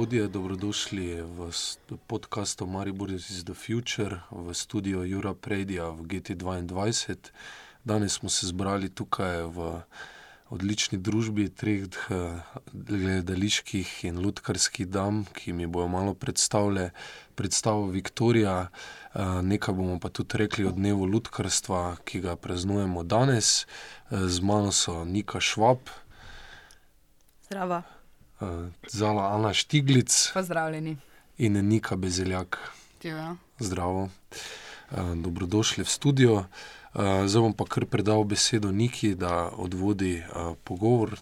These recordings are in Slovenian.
gospodje, dobrodošli v podkastu Maribor is the Future v studiu Jura Predija v GT2. Danes smo se zbrali tukaj v odlični družbi treh gledaliških in lutkarskih dam, ki mi bodo malo predstavile predstavo Viktorija. Nekaj bomo pa tudi rekli o dnevu lutkarstva, ki ga praznujemo danes. Z mano so Nika Švab. Zdravo. Zala Ana Štiglic. Pozdravljeni. In Nika Bezeljak. Živijo. Zdravo. Dobrodošli v studio. Zdaj bom pa kar predal besedo Niki, da odvodi pogovor.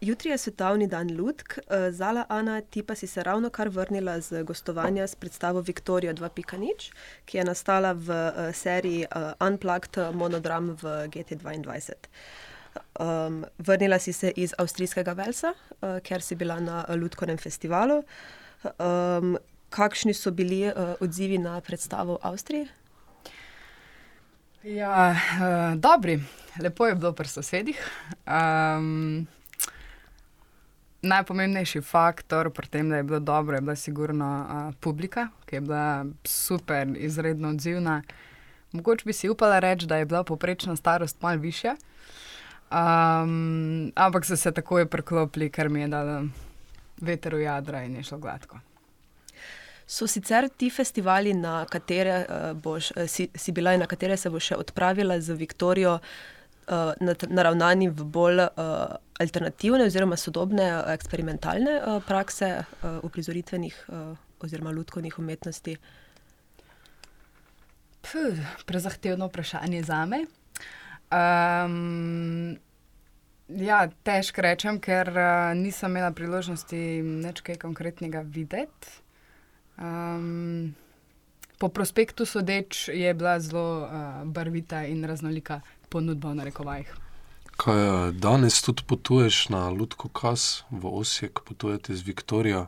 jutri je svetovni dan lutk, Zala, Ana, ti pa si se ravnokar vrnila z gostovanja s predstavo Viktorija dva pika nič, ki je nastala v seriji Unplugged monodram v GTdvaindvajset. vrnila si se iz avstrijskega Walesa, kjer si bila na lutkovnem festivalu. kakšni so bili odzivi na predstavo v Avstriji? Ja, dobri. Lepo je bilo pri sosedih. najpomembnejši faktor pri tem, da je bilo dobro, je bila sigurno publika, ki je bila super, izredno odzivna. Mogoče bi si upala reči, da je bila povprečna starost malo višja. Ampak so se takoj priklopili, kar mi je dalo veter v jadra in je šlo gladko. So sicer ti festivali, na katere boš, si, si bila in na katere se boš še odpravila z Viktorijo, naravnani v bolj alternativne oziroma sodobne eksperimentalne prakse uprizoritvenih oziroma lutkovnih umetnosti? prezahtevno vprašanje zame. ja, težko rečem, ker nisem imela priložnosti nič kaj konkretnega videti. po prospektu sodeč je bila zelo barvita in raznolika ponudba, v narekovajih. Kaj, danes tudi potuješ na Lutkokaz v Osijek, potujete z Viktorijo.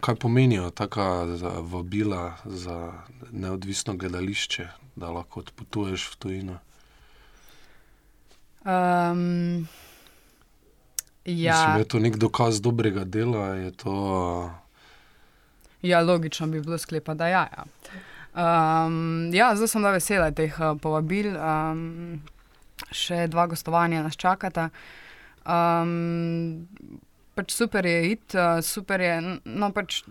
kaj pomenijo taka vabila za neodvisno gledališče, da lahko odpotuješ v tujino? Ja. Mislim, je to neki dokaz dobrega dela, je to... Ja, logično bi bilo sklepati, da ja, ja. ja, zelo sem vesela teh povabil, še dva gostovanja nas čakata. pač super je iti, super je, no, pač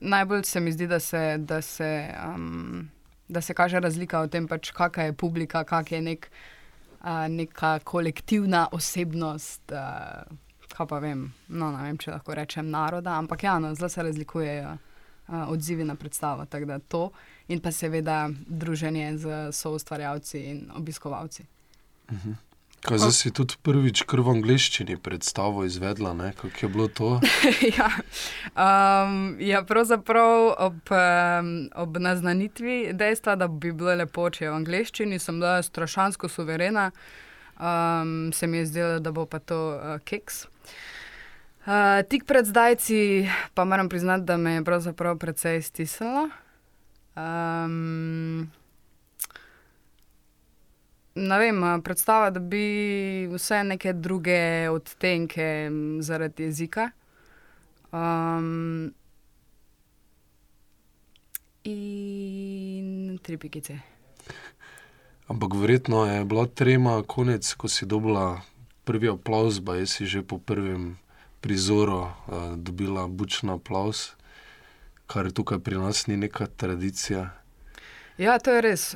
najbolj se mi zdi, da se, da se, da se kaže razlika v tem pač, kaka je publika, kak je neki, neka kolektivna osebnost, kaj pa vem, no, ne vem, če lahko rečem naroda, ampak ja, no, zelo se razlikujejo odzivi na predstavo, tako da to. In pa seveda druženje s soustvarjalci in obiskovalci. Kaj zdaj si tudi prvič kar v angleščini predstavo izvedla, ne, kako je bilo to? ja. ja, pravzaprav ob ob naznanitvi dejstva, da bi bilo lepo, če je v angleščini, sem bila strašansko suverena. se mi je zdelo, da bo pa to keks. tik pred zdajci pa moram priznati, da me je pravzaprav precej stisnilo. Ne vem, predstava dobi vse neke druge odtenke zaradi jezika. in tri pikice. Ampak verjetno je bila trema konec, ko si dobila prvi aplavz, baje si že po prvem prizoru dobila bučen aplavz, kar tukaj pri nas ni neka tradicija. Ja, to je res.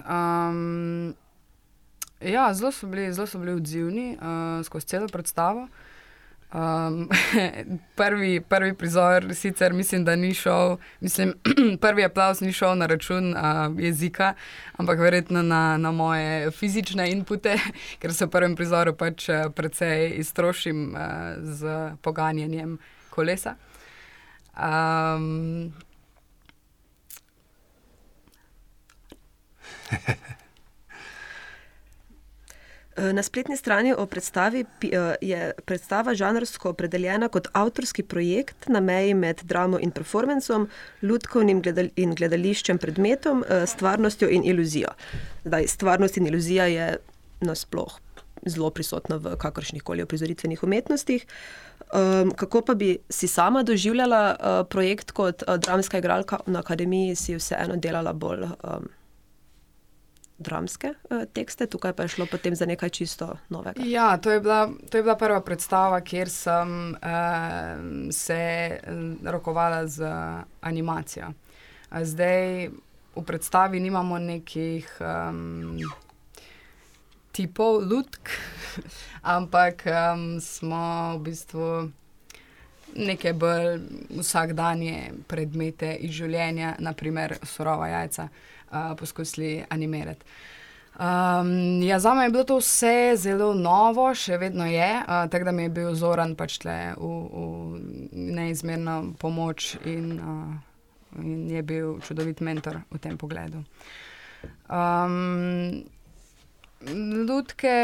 Ja, zelo so bili, zelo so bili odzivni, skozi celo predstavo. prvi, prvi prizor sicer mislim, da ni šel, mislim, prvi aplavz ni šel na račun jezika, ampak verjetno na, na moje fizične inpute, ker se v prvem prizoru pač precej iztrošim s poganjanjem kolesa. na spletni strani o predstavi je predstava žanrsko opredeljena kot avtorski projekt na meji med dramo in performancem, lutkovnim in gledališčem predmetom, stvarnostjo in iluzijo. Zdaj, stvarnost in iluzija je nasploh zelo prisotna v kakršnih koli uprizoritvenih umetnostih. Um, kako pa bi si sama doživljala uh, projekt kot uh, dramska igralka na akademiji, si vseeno delala bolj um, dramske uh, tekste, tukaj pa je šlo potem za nekaj čisto novega? Ja, to je bila, to je bila prva predstava, kjer sem uh, se rokovala z animacijo. Zdaj v predstavi nimamo nekih. Um, tipov lutk, ampak um, smo v bistvu neke bolj vsakdanje predmete iz življenja, naprimer surova jajca, uh, poskusili animirati. Um, ja, za me je bilo to vse zelo novo, še vedno je, uh, tako da mi je bil Zoran pač tle v, v neizmerno pomoč in, uh, in je bil čudovit mentor v tem pogledu. Um, Lutke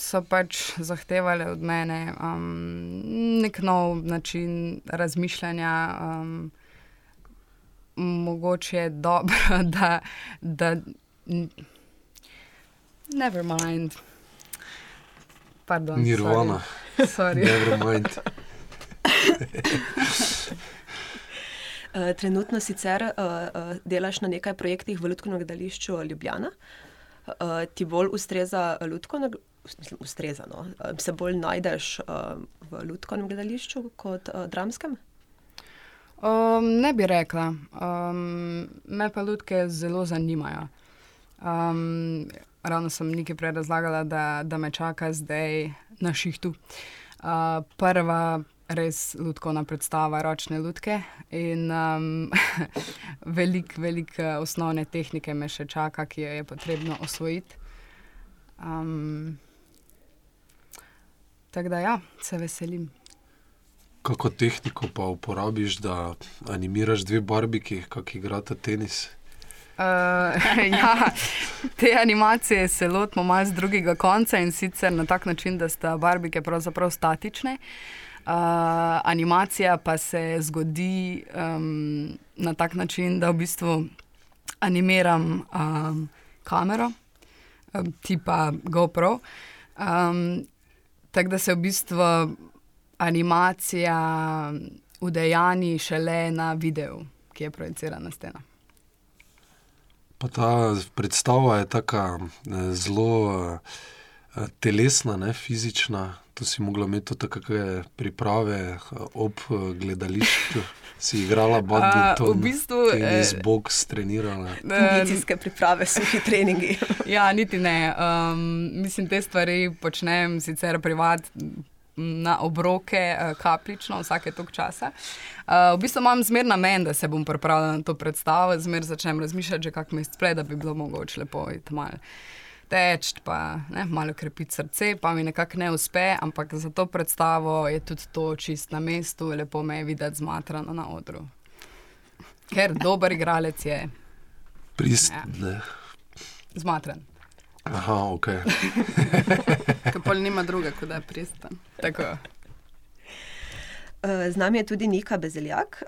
so pač zahtevali od mene um, nek nov način razmišljanja. Um, mogoče dobro, da. da Never mind. Pardon, Nirvana. Sorry. Never mind. Uh, trenutno sicer uh, uh, delaš na nekaj projektih v Ljudkovnem gledališču Ljubljana. Uh, ti bolj ustreza Ljudkovno, mislim, ustreza, no? uh, se bolj najdeš uh, v Ljudkovnem gledališču kot uh, dramskem? Um, ne bi rekla. Um, me pa ljudke zelo zanimajo. Um, ravno sem nekaj prej razlagala, da, da me čaka zdaj na šihtu. Uh, prva res ljudkovna predstava, ročne ljudke in um, veliko, veliko osnovne tehnike me še čaka, ki jo je potrebno osvojiti. Um, Tako da ja, se veselim. Kako tehniko pa uporabiš, da animiraš dve barbiki, kako igrata tenis? Uh, ja, te animacije se lotimo malo z drugega konca in sicer na tak način, da sta barbike pravzaprav statične. Uh, animacija pa se zgodi um, na tak način, da v bistvu animiram um, kamero, um, tipa GoPro. Um, Tako da se v bistvu animacija udejani šele na videu, ki je projiciran na steno. Pa ta predstava je tako zelo uh, telesna, ne, fizična. Tu si mogla imeti tudi kakšne priprave ob gledališču. Si igrala badminton, v bistvu, tenis, boks, trenirala. Kondicijske priprave, suhi treningi. ja, niti ne. Um, mislim, te stvari počnem sicer privat. Na obroke, kapljično, vsake tok časa. Uh, v bistvu imam zmer na meni, da se bom pripravila na to predstavo, zmer začnem razmišljati, že kak mesec prej, da bi bilo mogoče lepo iti malo teč, pa ne, malo krepiti srce, pa mi nekako ne uspe, ampak za to predstavo je tudi to čist na mestu, lepo me je videti zmatrano na odru. Ker dober igralec je. Pristne. Ja. Zmatran. Aha, ok. Kapol nima druga, kot da je pristen. Tako. Z nami je tudi Nika Bezeljak,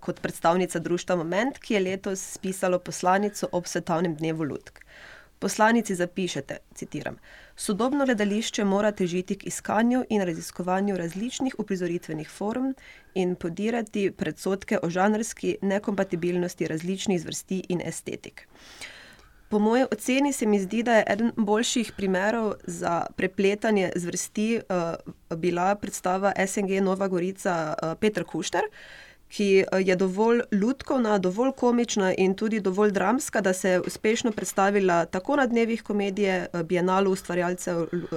kot predstavnica društva Moment, ki je letos spisalo poslanico ob svetovnem dnevu Ludk. Poslanici zapišete, citiram: Sodobno gledališče mora težiti k iskanju in raziskovanju različnih uprizoritvenih form in podirati predsotke o žanrski nekompatibilnosti različnih zvrsti in estetik. Po moje oceni se mi zdi, da je eden boljših primerov za prepletanje zvrsti uh, bila predstava SNG Nova Gorica uh, Petr Kušter, ki eh, je dovolj ljudkovna, dovolj komična in tudi dovolj dramska, da se je uspešno predstavila tako na dnevih komedije, eh, Bienalu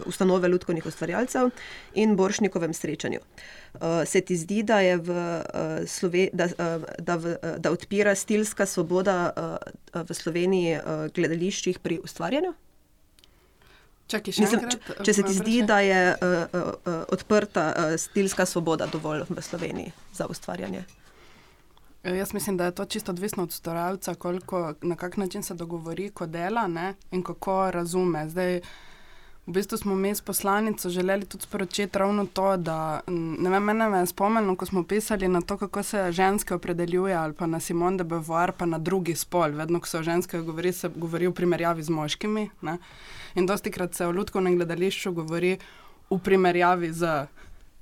ustanove ljudkovnih ustvarjalcev in Boršnikovem srečanju. Eh, se ti zdi, da, v, da, da, v, da odpira stilska svoboda v Sloveniji gledališčih pri ustvarjanju? Čaki, Mislim, če, če se ti zdi, da je uh, uh, odprta uh, stilska svoboda dovolj v Sloveniji za ustvarjanje? Ja, jaz mislim, da je to čisto odvisno od ustvarjalca, na kak način se dogovori, ko dela ne, in kako razume. Zdaj, V bistvu smo mi s poslanico želeli tudi sporočiti ravno to, da ne vem, mene me je spomnilo, ko smo pisali na to, kako se ženske opredeljuje, ali pa na Simone de Beauvoir, pa na drugi spol. Vedno, ko se o ženskah govori, se govori v primerjavi z moškimi. Ne? In dosti krat se o ljudkovnem gledališču govori v primerjavi z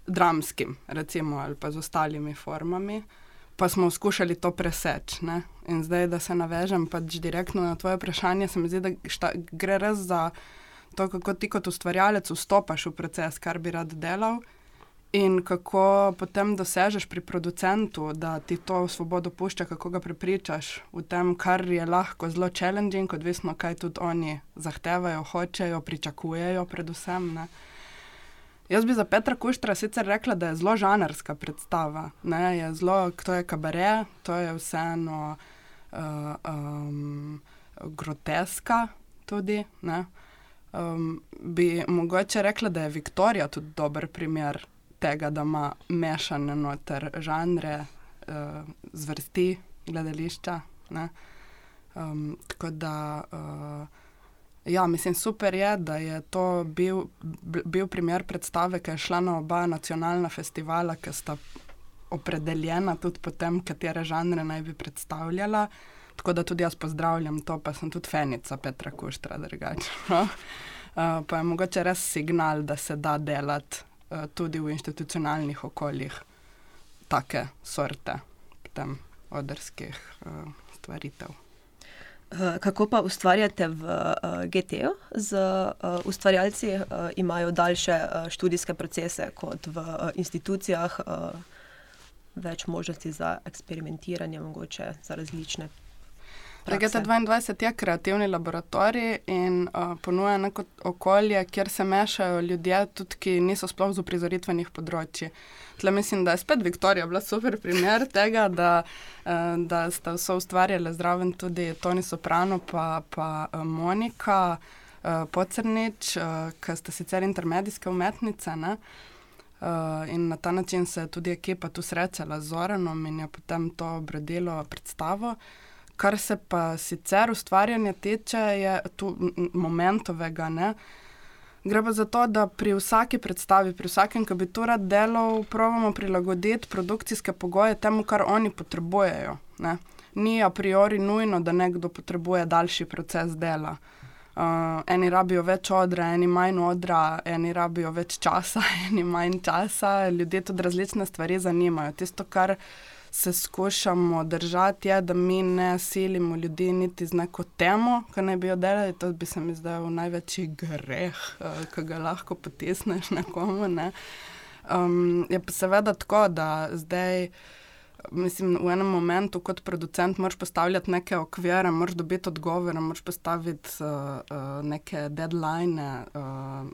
dramskim, recimo, ali pa z ostalimi formami. Pa smo skušali to preseči. In zdaj, da se navežem pač direktno na tvoje vprašanje, se mi zdi, da šta, gre res za to, kako ti kot ustvarjalec vstopaš v proces, kar bi rad delal. In kako potem dosežeš pri producentu, da ti to svobodo pušča, kako ga prepričaš v tem, kar je lahko zelo challenging, odvisno, kaj tudi oni zahtevajo, hočejo, pričakujejo, predvsem. Ne. Jaz bi za Petra Kuštra sicer rekla, da je zelo žanrska predstava. Ne, je zelo, to je kabare, to je vseeno uh, um, groteska tudi. Ne. Um, bi mogoče rekla, da je Viktorija tudi dober primer tega, da ima mešane noter žanre, uh, zvrsti gledališča. Um, tako da, uh, ja, mislim, super je, da je to bil, bil primer predstave, ki je šla na oba nacionalna festivala, ki sta opredeljena tudi po tem, katere žanre naj bi predstavljala. Tako da tudi jaz pozdravljam to, pa sem tudi fenica Petra Kuštra, drugače. No? Uh, pa je mogoče res signal, da se da delati uh, tudi v institucionalnih okoljih take sorte tem odrskih uh, stvaritev. Kako pa ustvarjate v uh, GT-ju? Z uh, ustvarjalci imajo daljše študijske procese kot v institucijah, več možnosti za eksperimentiranje, mogoče za različne GT22 je kreativni laboratorij in uh, ponuja neko okolje, kjer se mešajo ljudje, tudi ki niso sploh z uprizoritvenih področji. Tle mislim, da je spet Viktorija bila super primer tega, da, uh, da sta vse ustvarjali zraven tudi Toni Soprano pa, pa uh, Monika uh, Pocernič, uh, ki sta sicer intermedijske umetnice. Ne? Uh, in na ta način se je tudi ekipa tu srečala z Zoranom in je potem to obrodilo predstavo. Uh, Kar se pa sicer ustvarjanja tiče, je tu momentovega. Ne? Gre pa za to, da pri vsaki predstavi, pri vsakem, ki bi to rad delal, pravimo prilagoditi produkcijske pogoje temu, kar oni potrebujejo. Ne? Ni a priori nujno, da nekdo potrebuje daljši proces dela. Uh, eni rabijo več odra, eni manj odra, eni rabijo več časa, eni manj časa. Ljudje tudi različne stvari zanimajo. Tisto, kar se skušamo držati, je, da mi ne silimo ljudi niti z neko temo, ki naj bi jo delali. To bi se mi zdel največji greh, uh, ki ga lahko potisneš nekomu. Ne. Um, je pa seveda tako, da zdaj. Mislim, v enem momentu, kot producent, moraš postavljati neke okvire, moraš dobiti odgovore, moraš postaviti uh, uh, neke deadline. Uh,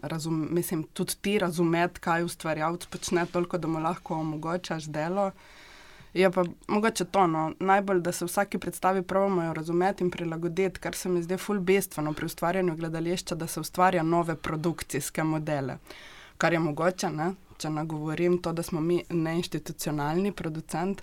razum, mislim, tudi ti razumeti, kaj ustvarjalec počne, toliko da mu lahko omogočaš delo. Uh, Je pa mogoče to, no, najbolj, da se vsaki predstavi pravimo razumeti in prilagoditi, kar se mi zdi ful bistveno pri ustvarjanju gledališča, da se ustvarja nove produkcijske modele. Kar je mogoče, ne? če nagovorim to, da smo mi neinstitucionalni producent,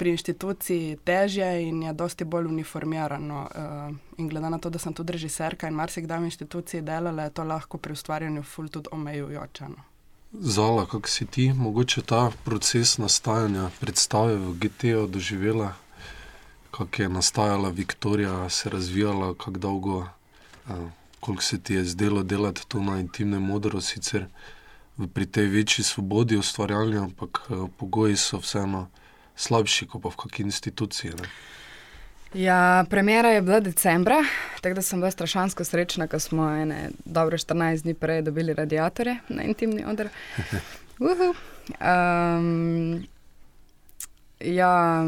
pri inštituciji težje in je dosti bolj uniformirano. Uh, in glede na to, da sem tudi režiserka in marsikdaj v inštituciji delala, je to lahko pri ustvarjanju ful tudi omejujoče. No. Zala, kako si ti, mogoče ta proces nastajanja predstave v GT-ju doživela, kako je nastajala Viktorija, se razvijala, kako dolgo, koliko se ti je zdelo delati to na intimnem modru, sicer pri tej večji svobodi ustvarjanja, ampak pogoji so vseeno slabši, kot pa v kakšni instituciji. Ne? Ja, premjera je bila decembra, tako da sem bila strašansko srečna, ko smo ene dobre 14 dni prej dobili radiatorje na intimni odr. Um, ja,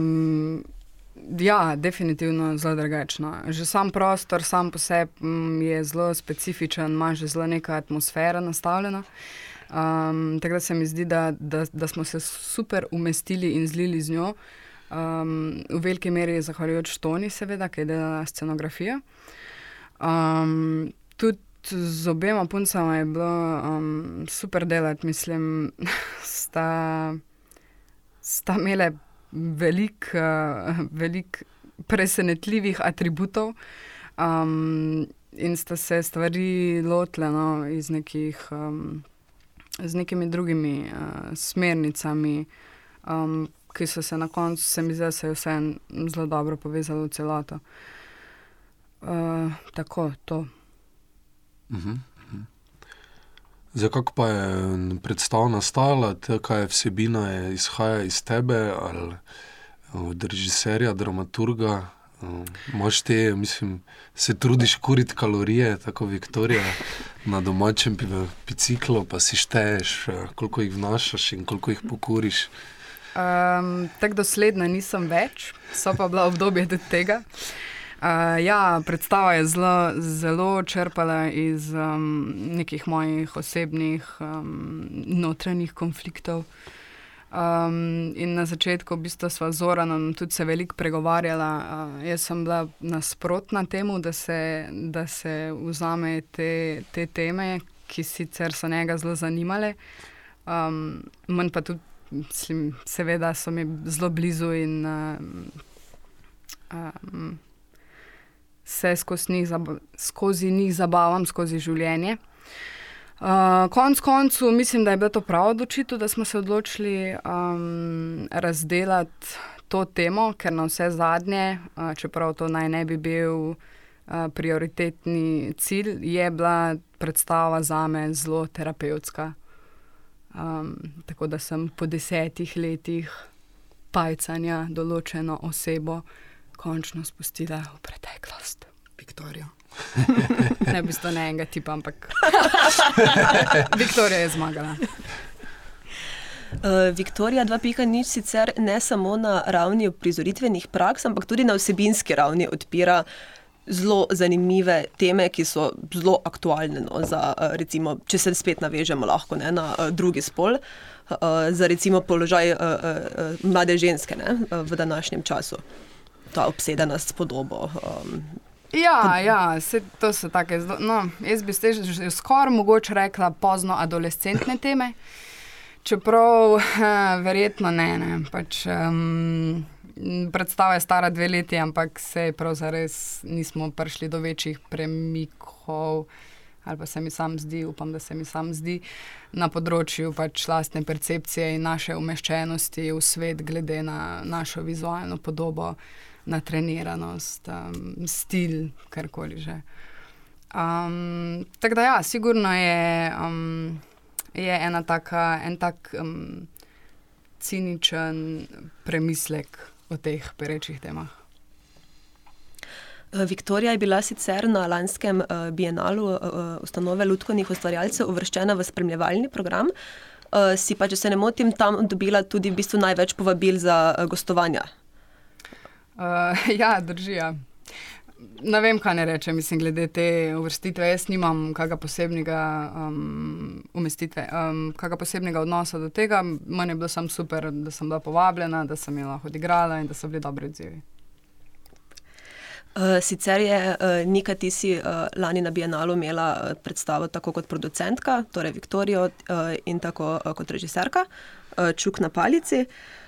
ja, definitivno zelo drugačno. Že sam prostor, sam po sebi je zelo specifičen, ima že zelo neka atmosfera nastavljena. Um, tako da se mi zdi, da, da, da smo se super umestili in zlili z njo. Um, v veliki meri zahvaljujoč Toni, seveda, ki je delala scenografijo. Um, tudi z obema puncama je bilo um, super delati, mislim, sta, sta imele veliko uh, velik presenetljivih atributov. Um, in sta se stvari lotile no, iz nekih, um, z nekimi drugimi uh, smernicami, um, ki so se na koncu, se mi zdi, se je vse zelo dobro povezalo v celoto. Uh, tako, to. Uh -huh. Zdaj, kako pa je predstava nastala, kaj je vsebina, je izhaja iz tebe ali od režiserja, dramaturga. Moš te, mislim, se trudiš kuriti kalorije, tako Viktorija, na domačem biciklu, pa si šteješ, koliko jih vnašaš in koliko jih pokuriš. Um, tako dosledna nisem več, so pa bila obdobje tega. Uh, ja, predstava je zelo, zelo črpala iz um, nekih mojih osebnih um, notranjih konfliktov. Um, in na začetku, v bistvu, sva z Zoranom tudi se veliko pregovarjala. Uh, jaz sem bila nasprotna temu, da se, da se vzame te, te teme, ki sicer so njega zelo zanimale. Um, Manj pa tudi, mislim, seveda, so mi zelo blizu in. Um, um, se skozi njih, skozi njih zabavam, skozi življenje. Uh, konc koncu mislim, da je bilo to prav odločitev, da smo se odločili um, razdeliti to temo, ker na vse zadnje, uh, čeprav to naj ne bi bil uh, prioritetni cilj, je bila predstava za me zelo terapevtska. Um, tako da sem po desetih letih pajcanja določeno osebo končno spustila v preteklost. Viktorijo. ne bi sto ne enega tipa, ampak Viktorija je zmagala. Uh, Viktorija 2.0 sicer ne samo na ravni prizoritvenih praks, ampak tudi na vsebinski ravni odpira zelo zanimive teme, ki so zelo aktualne. No, za, uh, recimo, če se spet navežemo lahko, ne, na uh, drugi spol, uh, za recimo položaj mlade ženske ne, v današnjem času ta obsedenost s podobo. Um, Ja, ja se, to so take. No, jaz bi se že skoraj mogoče rekla pozno adolescentne teme, čeprav eh, verjetno ne. ne. Pač, um, predstava je stara dve leti, ampak se pravzaprav nismo prišli do večjih premikov. Ali pa se mi sam zdi, upam, da se mi sam zdi na področju pač lastne percepcije in naše umeščenosti v svet, glede na našo vizualno podobo na treniranost, um, stil, karkoli že. Um, tako da, ja, sigurno je, um, je ena taka, en tak um, ciničen premislek o teh perečih temah. Uh, Viktorija je bila sicer na lanskem uh, bienalu uh, ustanove Ludkovnih ustvarjalcev uvrščena v spremljevalni program. Si pa, če se ne motim, tam dobila tudi v bistvu največ povabil za gostovanja. Uh, ja, drži. Ja. Ne vem, kaj ne rečem, mislim, glede te uvrstitve. Jaz nimam kakega posebnega um, umestitve, um, kakega posebnega odnosa do tega. Meni je bilo samo super, da sem bila povabljena, da sem jo lahko odigrala in da so bili dobri odzivi. Uh, sicer je uh, Nika Tisi uh, lani na Bienalu imela uh, predstavo tako kot producentka, torej Viktorijo, uh, in tako uh, kot režiserka, Čuk na palici. Uh,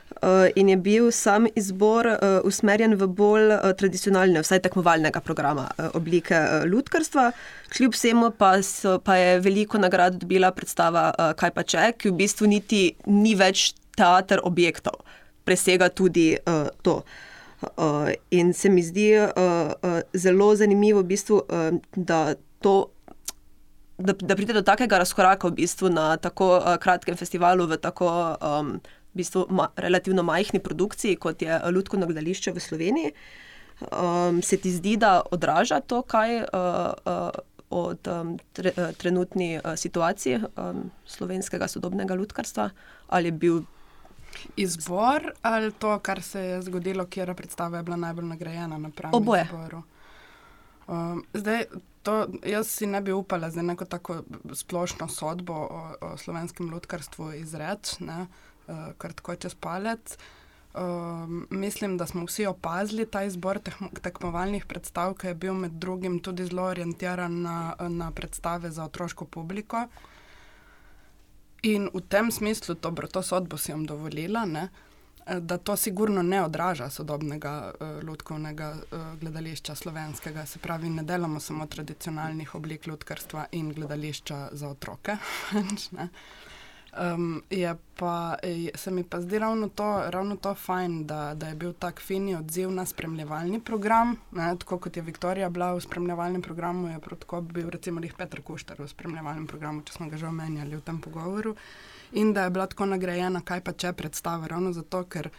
in je bil sam izbor uh, usmerjen v bolj uh, tradicionalne, vsaj tekmovalnega programa, oblike ljudkarstva. Kljub vsemu pa, so, pa je veliko nagrad dobila predstava Kaj pa če, ki v bistvu niti ni več teater objektov, presega tudi uh, to. Uh, in se mi zdi uh, uh, zelo zanimivo, v bistvu, uh, da, to, da, da pride do takega razkoraka v bistvu na tako uh, kratkem festivalu, v tako um, bistvu ma, relativno majhni produkciji, kot je Ljudsko gledališče v Sloveniji. Um, se ti zdi, da odraža to, kaj uh, uh, od um, tre, uh, trenutni uh, situaciji um, slovenskega sodobnega ljudkarstva? Ali je bil izbor ali to, kar se je zgodilo, kjer predstava je bila najbolj nagrajena na pravem Oboje. izboru? Um, zdaj, to, jaz si ne bi upala za neko tako splošno sodbo o, o slovenskem ljudkarstvu izreči kar tako čez palec. Um, mislim, da smo vsi opazili ta izbor tekmovalnih predstav, ki je bil med drugim tudi zelo orientiran na, na predstave za otroško publiko. In v tem smislu, dobro, to sodbo si jim dovolila. Ne? da to sigurno ne odraža sodobnega uh, lutkovnega uh, gledališča slovenskega. Se pravi, ne delamo samo tradicionalnih oblik lutkarstva in gledališča za otroke. um, je pa, je, se mi pa zdi ravno to, ravno to fajn, da, da je bil tak fini odziv na spremljevalni program. Ne, tako kot je Viktorija bila v spremljevalnem programu, je prav tako bil recimo Petr Kuštar v spremljevalnem programu, če smo ga že omenjali v tem pogovoru. In da je bila tako nagrajena, kaj pa če predstava. Ravno zato, ker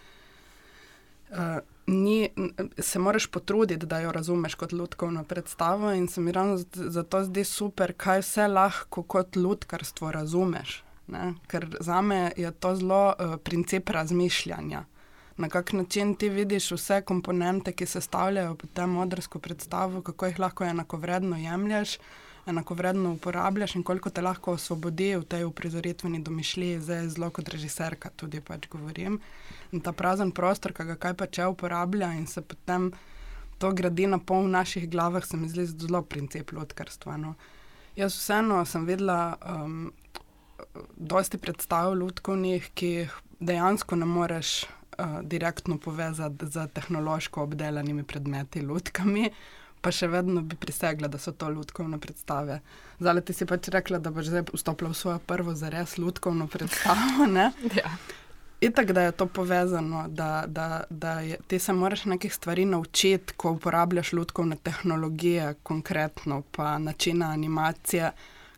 uh, ni, se moraš potruditi, da jo razumeš kot ljudsko predstavo, in se mi ravno zato zdi super, kaj vse lahko kot ljudkarstvo razumeš. Ne? Ker za me je to zelo uh, princip razmišljanja. Na kak način ti vidiš vse komponente, ki se stavljajo v tem modrsko predstavo, kako jih lahko enakovredno jemlješ, enakovredno uporabljaš in koliko te lahko osvobodi v tej uprizoritveni domišljiji, zdaj zelo kot režiserka tudi pač govorim. In ta prazen prostor, ki ga kaj pa če uporablja in se potem to gradi na pol v naših glavah, se mi zdi zelo princip lutkarstva. No. Jaz vseeno sem videla um, dosti predstav lutkovnih, ki jih dejansko ne moreš uh, direktno povezati z tehnološko obdelanimi predmeti lutkami pa še vedno bi prisegla, da so to ljudkovne predstave. Zdaj ti si pač rekla, da boš zdaj vstopila v svojo prvo zares ljudkovno predstavo. ja. Itak, da je to povezano, da, da, da je, ti se moraš nekih stvari naučiti, ko uporabljaš ljudkovne tehnologije, konkretno pa načina animacije,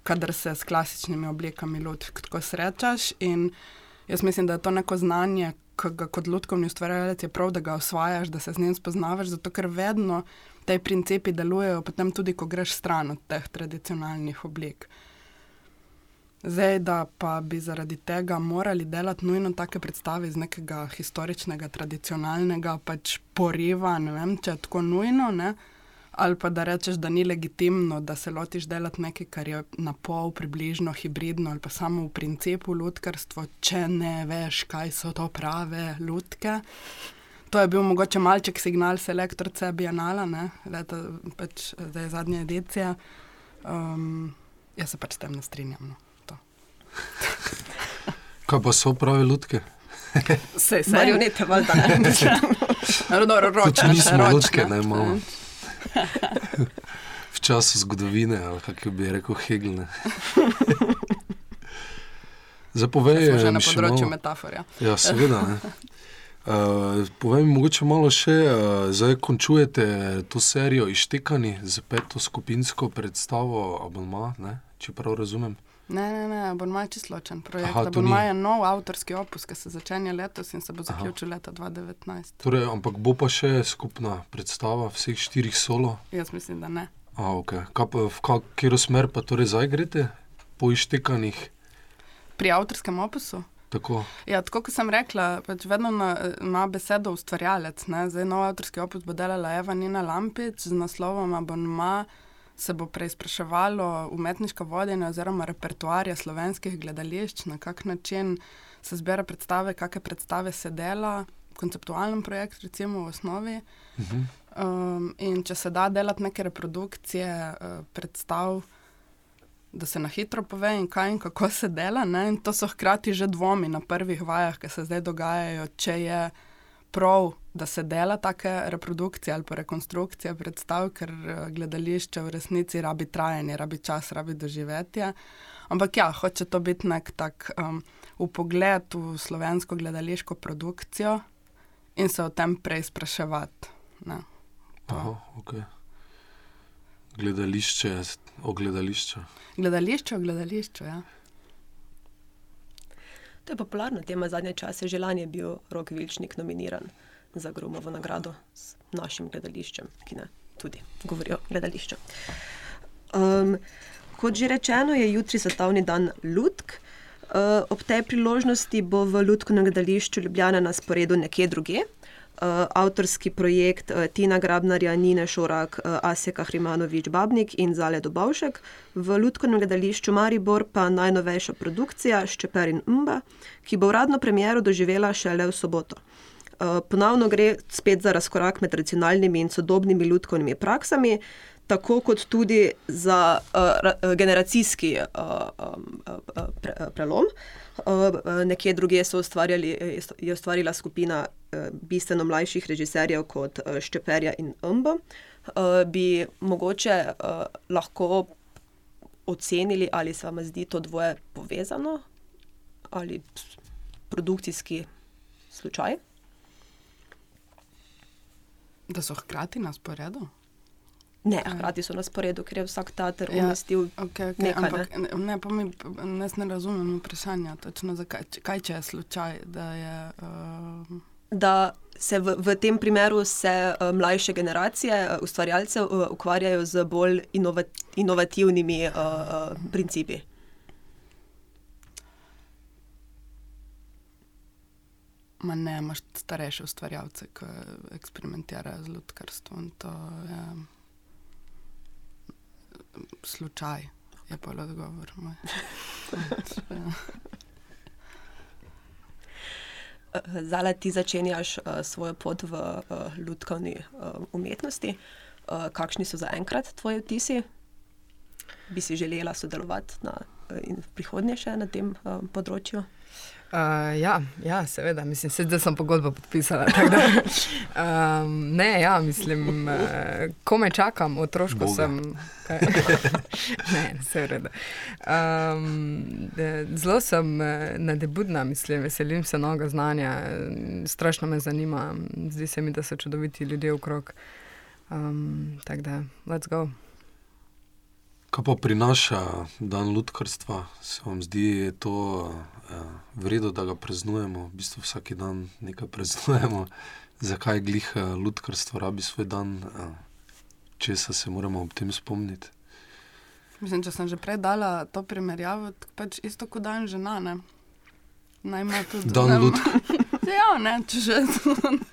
kadar se s klasičnimi oblikami ljudk tako srečaš. In jaz mislim, da je to neko znanje, ki ga kot ljudkovni ustvarjalec je prav, da ga osvajaš, da se z njim spoznavaš, zato ker vedno te principi delujejo, potem tudi, ko greš stran od teh tradicionalnih oblik. Zdaj, da pa bi zaradi tega morali delati nujno take predstave iz nekega historičnega, tradicionalnega pač poriva, ne vem, če je tako nujno, ne? Ali pa da rečeš, da ni legitimno, da se lotiš delati nekaj, kar je na pol približno hibridno ali pa samo v principu ljudkarstvo, če ne veš, kaj so to prave ljudke. To je bil mogoče malček signal selektorca Bienala, ne, leta, pač, zdaj je zadnja edicija. Um, jaz se pač s tem ne strinjam. No, Kaj pa so pravi ljudke? Se, se. Marionete, valjda ne. Rodno, ročne. Mi smo ljudke, ne imamo. V času zgodovine, ali kako bi rekel Hegel. Zapovejo. Že na področju metafore. Ja, seveda. Ne. Uh, povej mi, mogoče malo še, uh, zdaj končujete to serijo Ištekani z peto skupinsko predstavo Abonma, ne? če prav razumem. Ne, ne, ne, Abonma je čisto ločen projekt. Aha, Abonma je nov avtorski opus, ki se začenja letos in se bo zaključil Aha. leta 2019. Torej, ampak bo pa še skupna predstava vseh štirih solo? Jaz mislim, da ne. A, okay. Kaj pa, v katero smer pa torej zdaj greste po Ištekanih? Pri avtorskem opusu? Tako. Ja, tako kot sem rekla, pač vedno ima besedo ustvarjalec. Ne? Zdaj, nov avtorski opus bo delala Eva Nina Lampič z naslovom Abonma. Se bo preizpraševalo umetniško vodenje oziroma repertoarja slovenskih gledališč, na kak način se zbira predstave, kakšne predstave se dela, konceptualen projekt, recimo v osnovi. Uh -huh. um, in če se da delati neke reprodukcije uh, predstav, da se na hitro pove, in kaj in kako se dela. Ne? In to so hkrati že dvomi na prvih vajah, ki se zdaj dogajajo, če je prav, da se dela take reprodukcije ali pa rekonstrukcije predstav, ker eh, gledališče v resnici rabi trajanje, rabi čas, rabi doživetje. Ampak ja, hoče to biti nek tak um, upogled v slovensko gledališko produkcijo in se o tem prej spraševati. Aha, okay. Gledališče, ogledališče. Gledališče, ogledališče. Ja. To je popularna tema zadnje čase. Že lani je bil Rok Vilčnik nominiran za Grumovo nagrado s našim gledališčem, ki ne tudi govori o gledališču. Um, kot že rečeno, je jutri svetovni dan Ludk. Uh, ob tej priložnosti bo v Ludkovnem gledališču Ljubljana na sporedu nekje drugje avtorski projekt uh, Tina Grabnarja, Nine Šorak, uh, Aseka Hrimanovič, Babnik in Zale Dobovšek, v Ludkovnem gledališču Maribor pa najnovejša produkcija Ščeper in Mba, ki bo uradno premiero doživela šele v soboto. Uh, ponovno gre spet za razkorak med tradicionalnimi in sodobnimi ljudkovnimi praksami. tako kot tudi za uh, generacijski uh, um, pre, prelom. Uh, nekje drugje je ustvarila skupina uh, bistveno mlajših režiserjev kot Šteperja in. Uh, bi mogoče lahko ocenili, ali se vam zdi to dvoje povezano ali produkcijski slučaj? Da so hkrati na sporedu? Ne, hkrati so na sporedu, ker je vsak teater ja, umestil ja, okay, okay, nekaj. Ampak, ne, ne, pa mi ne, ne razumem vprašanja, točno zakaj, kaj če je slučaj, da je. Uh... Da se v, v tem primeru se uh, mlajše generacije uh, ustvarjalcev uh, ukvarjajo z bolj inovat, inovativnimi uh, uh, principi. Ma ne, imaš starejše ustvarjalce, ki eksperimentirajo z ljudkarstvom. To je slučaj, je pa odgovor. Zala ti začenjaš uh, svojo pot v uh, ljudkovni uh, umetnosti. Uh, kakšni so zaenkrat tvoji vtisi? Bi si želela sodelovati na, uh, in v prihodnje še na tem uh, področju? Uh, ja, ja, seveda, mislim, se, da sem pogodbo podpisala. Da, um, ne, ja, mislim, uh, ko me čakam, otroško Boga. sem. ne, seveda. Um, zelo sem nadebudna, mislim, veselim se mnogo znanja, strašno me zanima, zdi se mi, da so čudoviti ljudje okrog. Um, Tako da, let's go. Kaj pa prinaša dan ljudkarstva? Se vam zdi to eh, vredno, da ga praznujemo, v bistvu vsak dan nekaj praznujemo? Zakaj glih eh, ljudkarstvo rabi svoj dan, eh, če se moramo ob tem spomniti? Mislim, če sem že prej dala to primerjavo, pač isto kot dan žena. Naj ima tudi dan ljudkarstva. ja, ne, če že.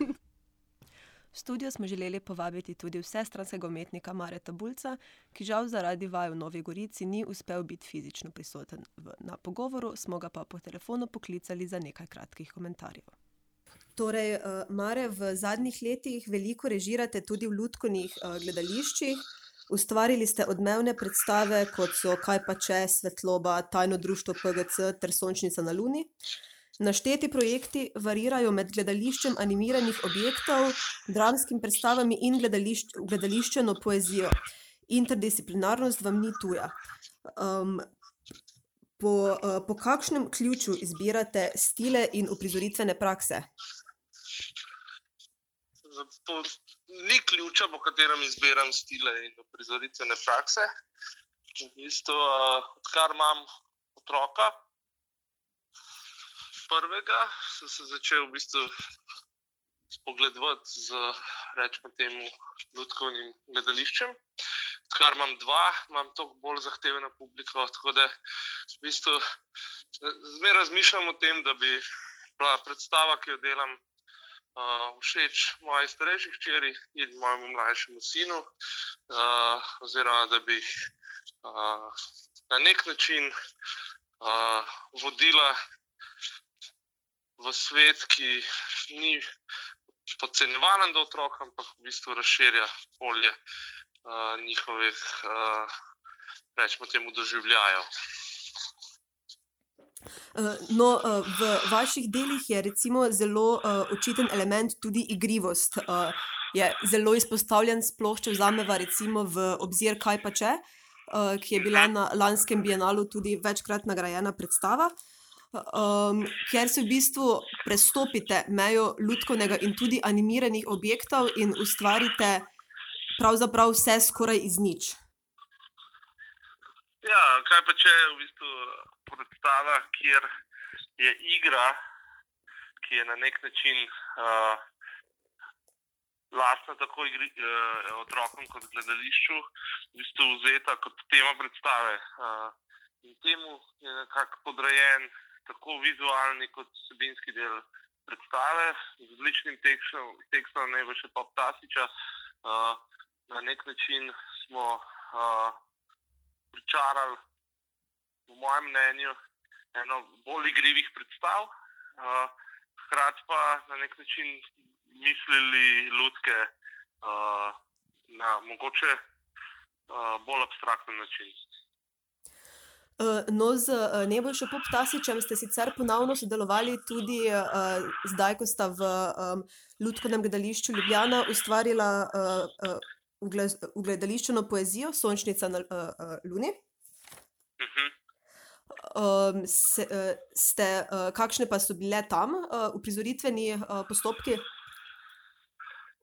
V studio smo želeli povabiti tudi vse stranskega umetnika Mareta Bulca, ki žal zaradi vaj v Novi Gorici ni uspel biti fizično prisoten na pogovoru, smo ga pa po telefonu poklicali za nekaj kratkih komentarjev. Torej, uh, Mare, v zadnjih letih veliko režirate tudi v ljudkonih uh, gledališčih. Ustvarili ste odmevne predstave, kot so Kaj pa če, Svetloba, Tajno društvo PGC ter Sončnica na Luni. Našteti projekti varirajo med gledališčem animiranih objektov, dramskimi predstavami in gledališč, gledališčeno poezijo. Interdisciplinarnost vam ni tuja. Um, po, uh, po kakšnem ključu izbirate stile in uprizoritvene prakse? Po, ni ključa, po katerem izbiram stile in uprizoritvene prakse. V bistvu, uh, odkar imam otroka, prvega sem se začel v bistvu spogledovati z rečemo temu ljudkovnim gledališčem. Kar imam dva, imam toliko bolj zahtevno publiko. Tako da v bistvu zmeraj razmišljam o tem, da bi bila predstava, ki jo delam, uh, všeč moji starejši hčeri in mojemu mlajšemu sinu, uh, oziroma da bi uh, na nek način uh, vodila v svet, ki ni podcenjevalen do otrok, ampak v bistvu razširja polje uh, njihovih, uh, rečemo, temu doživljajo. No, v vaših delih je zelo uh, očiten element tudi igrivost. Uh, je zelo izpostavljen, sploh če vzamemo recimo v obzir, kaj pa če, uh, ki je bila na lanskem bienalu tudi večkrat nagrajena predstava. Uh, um, ker se v bistvu prestopite mejo ljudskega in tudi animiranih objektov in ustvarite pravzaprav vse skoraj iz nič. Ja, kaj pa če je v bistvu predstava, kjer je igra, ki je na nek način uh, lastna tako igri, uh, otrokom kot gledališču, v bistvu vzeta kot tema predstave. Uh, in temu je nekako podrejen tako vizualni kot vsebinski del predstave, z odličnim tekstom, tekstom ne bo še pa Ptasiča. Uh, na nek način smo uh, pričarali, v mojem mnenju, eno bolj igrivih predstav, uh, hkrati pa na nek način mislili ljudske uh, na mogoče uh, bolj abstrakten način. Uh, no, z uh, Nebojšo Poptasičem ste sicer ponovno sodelovali tudi uh, zdaj, ko sta v um, Ljudkovnem gledališču Ljubljana ustvarila uh, uh, gledališčeno poezijo Sončnica na uh, uh, Luni. -huh. um, se, uh, ste, uh, kakšne pa so bile tam uh, uprizoritveni uh, postopki?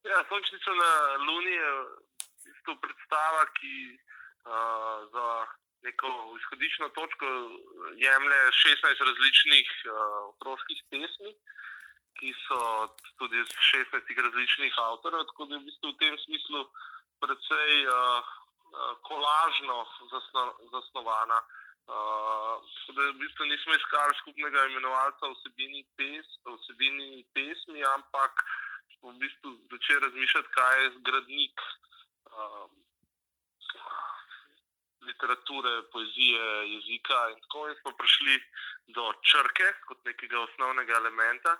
Ja, Sončnica na Luni je isto predstava, ki uh, za neko izhodiščno točko jemlje 16 različnih uh, otroških pesmi, ki so tudi 16 različnih avtorjev, tako da je v, bistvu v tem smislu precej uh, kolažno zasno, zasnovana. Uh, da v bistvu nismo iskali skupnega imenovalca vsebini, pes, vsebini pesmi, ampak v bistvu začeli razmišljati, kaj je zgradnik. Uh, literature, poezije, jezika. In tako smo prišli do črke kot nekega osnovnega elementa.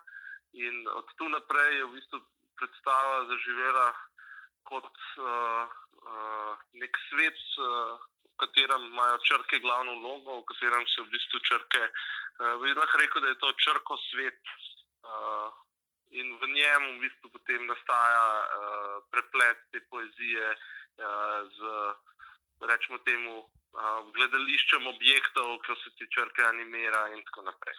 In od tu naprej je v bistvu predstava zaživela kot uh, uh, nek svet, uh, v katerem imajo črke glavno vlogo, v katerem se v bistvu črke. Uh, bi lahko rekel, da je to črko svet. Uh, In v njem v bistvu potem nastaja uh, preplet te poezije uh, z rečemo temu, uh, gledališčem objektov, ki se ti črke animira in tako naprej.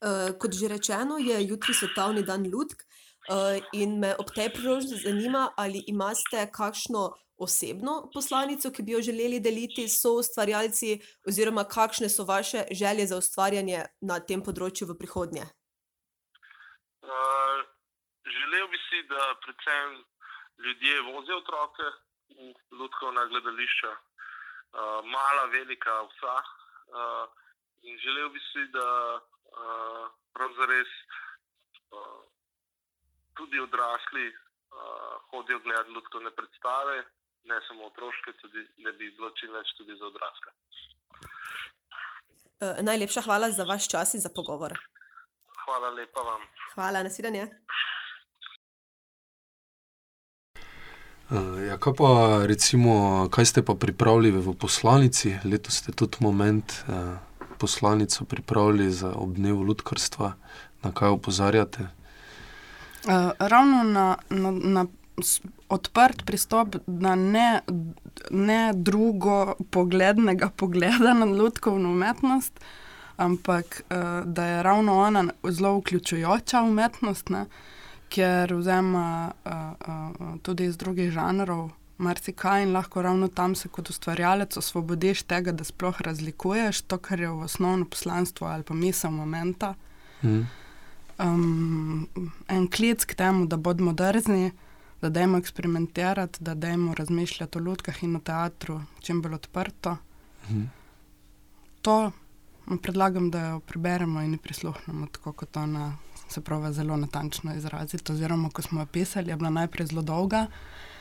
Uh, kot že rečeno, je jutri svetovni dan ljudk uh, in me ob tej priložnosti zanima, ali imate kakšno osebno poslanico, ki bi jo želeli deliti s ustvarjalci, oziroma kakšne so vaše želje za ustvarjanje na tem področju v prihodnje. Uh, želel bi si, da predvsem ljudje vozijo otroke, ljudkovna gledališča, uh, mala, velika, vsa. Uh, in želel bi si, da uh, pravzaprav uh, tudi odrasli uh, hodijo gledati ljudkovne predstave, ne samo otroške, tudi da bi bilo čim več tudi za odrasle. Uh, najlepša hvala za vaš čas in za pogovor. Hvala lepa vam. Hvala, naslednje. Ja, kaj pa, recimo, kaj ste pa pripravili v poslanici? Letos ste tudi moment uh, poslanico pripravili za obnev ljudkarstva, na kaj opozarjate? Uh, ravno na, na, na odprt pristop, da ne, ne drugo poglednega pogleda na ljudkovno umetnost, ampak uh, da je ravno ona zelo vključujoča umetnost. Ne? Ker vzema uh, uh, tudi iz drugih žanrov marsikaj in lahko ravno tam se kot ustvarjalec osvobodiš tega, da sploh razlikuješ to, kar je v osnovno poslanstvo ali pa misel momenta. Mm. Um, en klic k temu, da bodimo drzni, da dajmo eksperimentirati, da dajmo razmišljati o ljudkah in o teatru čim bolj odprto. Mm. To predlagam, da jo preberemo in prisluhnemo tako kot ona se pravi zelo natančno izraziti. Oziroma, ko smo jo pisali, je bila najprej zelo dolga,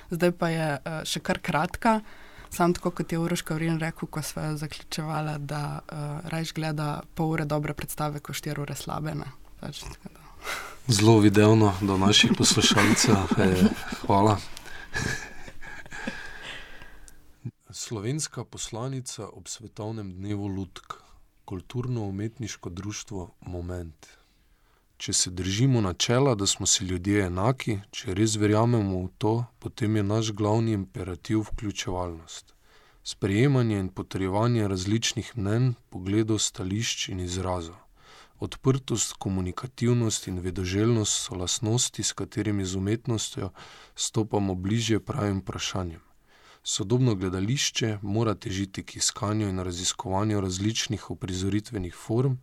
zdaj pa je uh, še kar kratka. Sam tako kot je Uroš Kavrin rekel, ko smo jo zaključevali, da uh, eh, rajš gleda pol ure dobre predstave, kot štiri ure slabe. Pač, zelo videono do naših poslušalcev. Hvala. Slovenska poslanica ob svetovnem dnevu Ludk, kulturno-umetniško društvo Moment. Če se držimo načela, da smo si ljudje enaki, če res verjamemo v to, potem je naš glavni imperativ vključevalnost. Sprejemanje in potrjevanje različnih mnen, pogledov, stališč in izrazov. Odprtost, komunikativnost in vedoželjnost so lasnosti, s katerimi z umetnostjo stopamo bližje pravim vprašanjem. Sodobno gledališče mora težiti k iskanju in raziskovanju različnih uprizoritvenih form,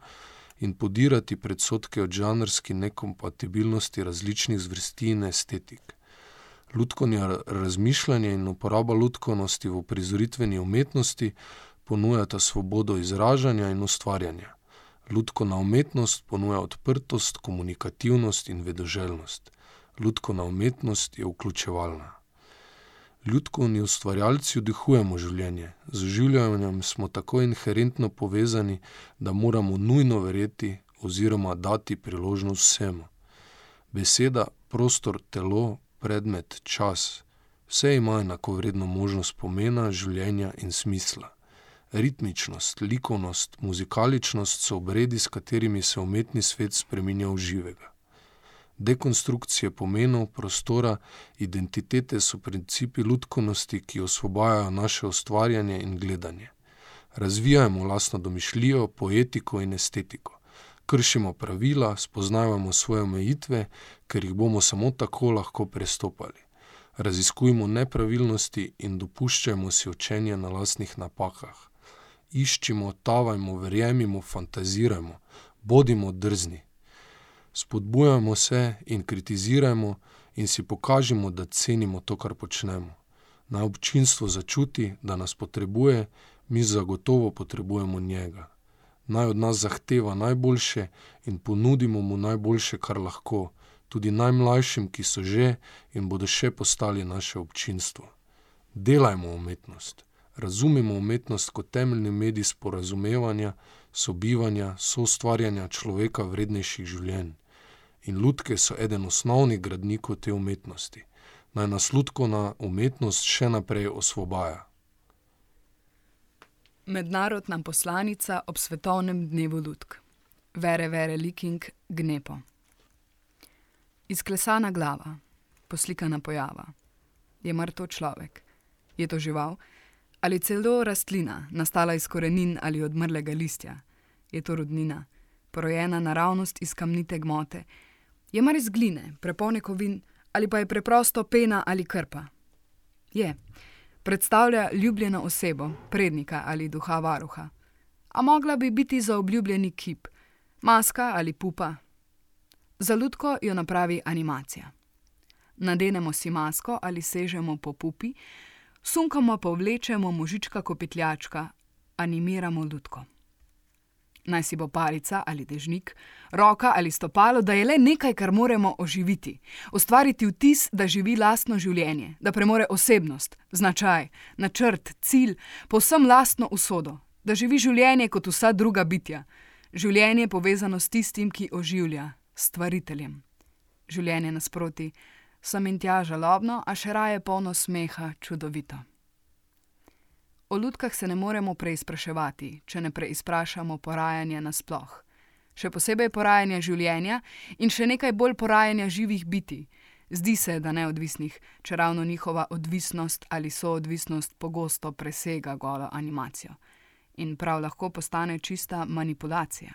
in podirati predsotke o žanrski nekompatibilnosti različnih zvrsti in estetik. Ludkovanje razmišljanje in uporaba ludkovnosti v prizoritveni umetnosti ponujata svobodo izražanja in ustvarjanja. Ludkovna umetnost ponuja odprtost, komunikativnost in vedoželjnost. Ludkovna umetnost je vključevalna ljudkovni ustvarjalci vdihujemo življenje, z življenjem smo tako inherentno povezani, da moramo nujno verjeti oziroma dati priložnost vsemu. Beseda, prostor, telo, predmet, čas, Vse ima enako vredno možnost pomena, življenja in smisla. Ritmičnost, likovnost, muzikaličnost so obredi, s katerimi se umetni svet spreminja v živega. Dekonstrukcije pomenov, prostora, identitete so principi ljudskosti, ki osvobajajo naše ustvarjanje in gledanje. Razvijamo lastno domišljijo, poetiko in estetiko. Kršimo pravila, spoznavamo svoje omejitve, ker jih bomo samo tako lahko prestopali. Raziskujemo nepravilnosti in dopuščajmo si učenje na lastnih napakah. Iščimo, tavajmo, verjemimo, fantazirajmo, bodimo drzni. Spodbujamo se in kritizirajmo in si pokažimo, da cenimo to, kar počnemo. Naj občinstvo začuti, da nas potrebuje, mi zagotovo potrebujemo njega. Naj od nas zahteva najboljše in ponudimo mu najboljše, kar lahko, tudi najmlajšim, ki so že in bodo še postali naše občinstvo. Delajmo umetnost, razumemo umetnost kot temeljni medij sporazumevanja, sobivanja, soustvarjanja človeka vrednejših življenj. In lutke so eden osnovnih gradnikov te umetnosti. Naj nas lutkovna umetnost še naprej osvobaja. Mednarodna poslanica ob svetovnem dnevu lutk. Vere, vere, liking, gnepo. Izklesana glava, poslikana pojava. Je mrtev človek? Je to žival? Ali celo rastlina, nastala iz korenin ali odmrlega listja? Je to rodnina, porojena naravnost iz kamnite gmote? Je mar iz gline, prepolne kovin ali pa je preprosto pena ali krpa? Je predstavlja ljubljeno osebo, prednika ali duha varuha. A mogla bi biti zaobljubljeni kip, maska ali pupa. Za ljudko jo napravi animacija. Nadenemo si masko ali sežemo po pupi, sunkamo pa vlečemo možička kopitljačka, animiramo ljudko naj si bo palica ali dežnik, roka ali stopalo, da je le nekaj, kar moramo oživiti, ustvariti vtis, da živi lastno življenje, da premore osebnost, značaj, načrt, cilj, povsem lastno usodo, da živi življenje kot vsa druga bitja, življenje povezano s tistim, ki oživlja, stvariteljem. Življenje nasproti, sem in tja žalobno, a še raje polno smeha, čudovito. O lutkah se ne moremo preizpraševati, če ne preizprašamo porajanja nasploh. Še posebej porajanja življenja in še nekaj bolj porajanja živih biti. Zdi se, da neodvisnih, če ravno njihova odvisnost ali soodvisnost pogosto presega golo animacijo in prav lahko postane čista manipulacija.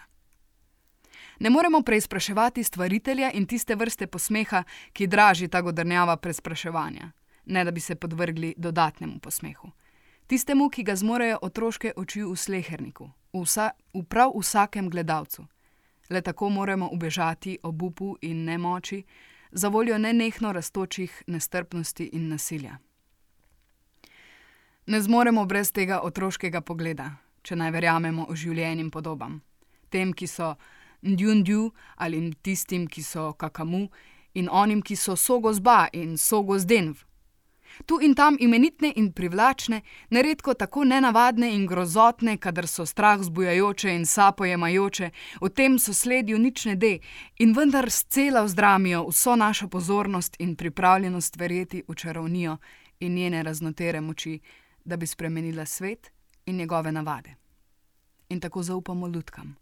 Ne moremo preizpraševati stvaritelja in tiste vrste posmeha, ki draži ta godrnjava preizpraševanja, ne da bi se podvrgli dodatnemu posmehu tistemu, ki ga zmorejo otroške oči v sleherniku, v, vsa, v prav vsakem gledalcu. Le tako moramo ubežati obupu in nemoči, za voljo nenehno raztočih nestrpnosti in nasilja. Ne zmoremo brez tega otroškega pogleda, če naj verjamemo o življenjem podobam. Tem, ki so ndjundju ali tistim, ki so kakamu, in onim, ki so sogozba in sogozdenv, tu in tam imenitne in privlačne, neredko tako nenavadne in grozotne, kadar so strah zbujajoče in sapojemajoče, v tem sosledju nič ne de, in vendar scela vzdramijo vso našo pozornost in pripravljenost verjeti v čarovnijo in njene raznotere moči, da bi spremenila svet in njegove navade. In tako zaupamo lutkam,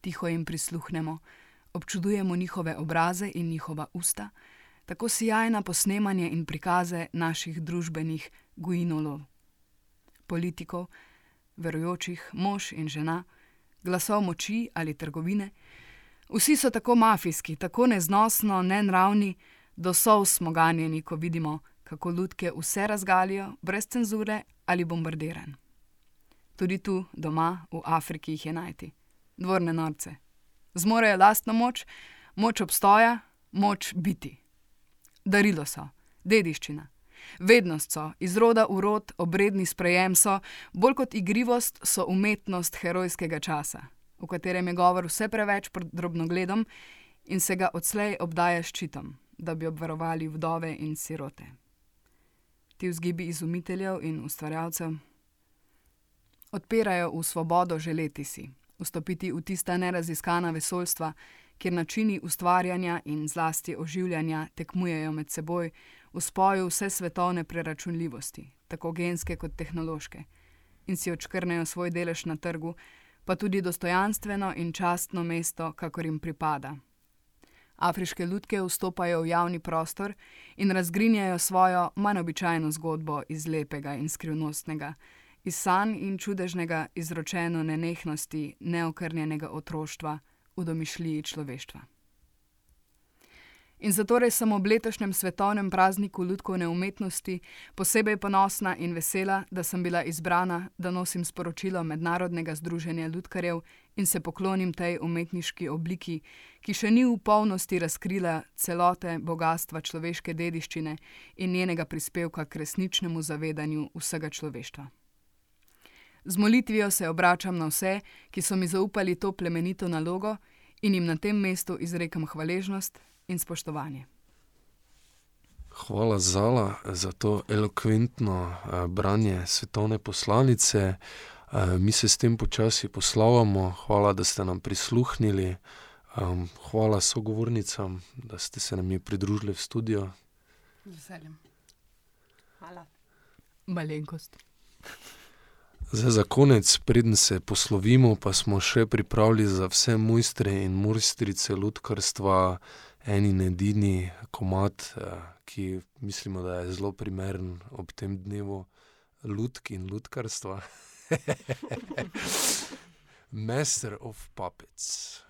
tiho jim prisluhnemo, občudujemo njihove obraze in njihova usta, tako sjajna posnemanje in prikaze naših družbenih guinolov, politikov, verujočih, mož in žena, glasov moči ali trgovine. Vsi so tako mafijski, tako neznosno, nenravni, do sov smo ganjeni, ko vidimo, kako ljudke vse razgalijo, brez cenzure ali bombardiran. Tudi tu, doma, v Afriki jih je najti, dvorne norce. Zmorejo lastno moč, moč obstoja, moč biti darilo so, dediščina. Vednost so, iz roda v rod, obredni sprejem so, bolj kot igrivost so umetnost herojskega časa, v katerem je govor vse preveč pod drobnogledom in se ga odslej obdaja ščitom, da bi obvarovali vdove in sirote. Ti vzgibi izumiteljev in ustvarjalcev odpirajo v svobodo želeti si, vstopiti v tista neraziskana vesoljstva, kjer načini ustvarjanja in zlasti oživljanja tekmujejo med seboj, v spoju vse svetovne preračunljivosti, tako genske kot tehnološke, in si očkrnejo svoj delež na trgu, pa tudi dostojanstveno in častno mesto, kakor jim pripada. Afriške ljudke vstopajo v javni prostor in razgrinjajo svojo manj običajno zgodbo iz lepega in skrivnostnega, iz sanj in čudežnega izročeno nenehnosti neokrnjenega otroštva v domišljiji človeštva. In zato sem ob letošnjem svetovnem prazniku ljudkovne umetnosti posebej ponosna in vesela, da sem bila izbrana, da nosim sporočilo Mednarodnega združenja ljudkarjev in se poklonim tej umetniški obliki, ki še ni v polnosti razkrila celote bogatstva človeške dediščine in njenega prispevka k resničnemu zavedanju vsega človeštva. Z molitvijo se obračam na vse, ki so mi zaupali to plemenito nalogo, in jim na tem mestu izrekam hvaležnost in spoštovanje. Hvala Zala za to elokventno uh, branje svetovne poslanice. Uh, mi se s tem počasi poslavamo. Hvala, da ste nam prisluhnili. Um, hvala sogovornicam, da ste se nam pridružili v studio. Z veseljem. Hvala. Malenkost. Zdaj, za konec, preden se poslovimo, pa smo še pripravili za vse mojstre in mojstrice ljudkarstva en in edini komat, eh, ki mislimo, da je zelo primeren ob tem dnevu ljudk in ljudkarstva. Master of Puppets.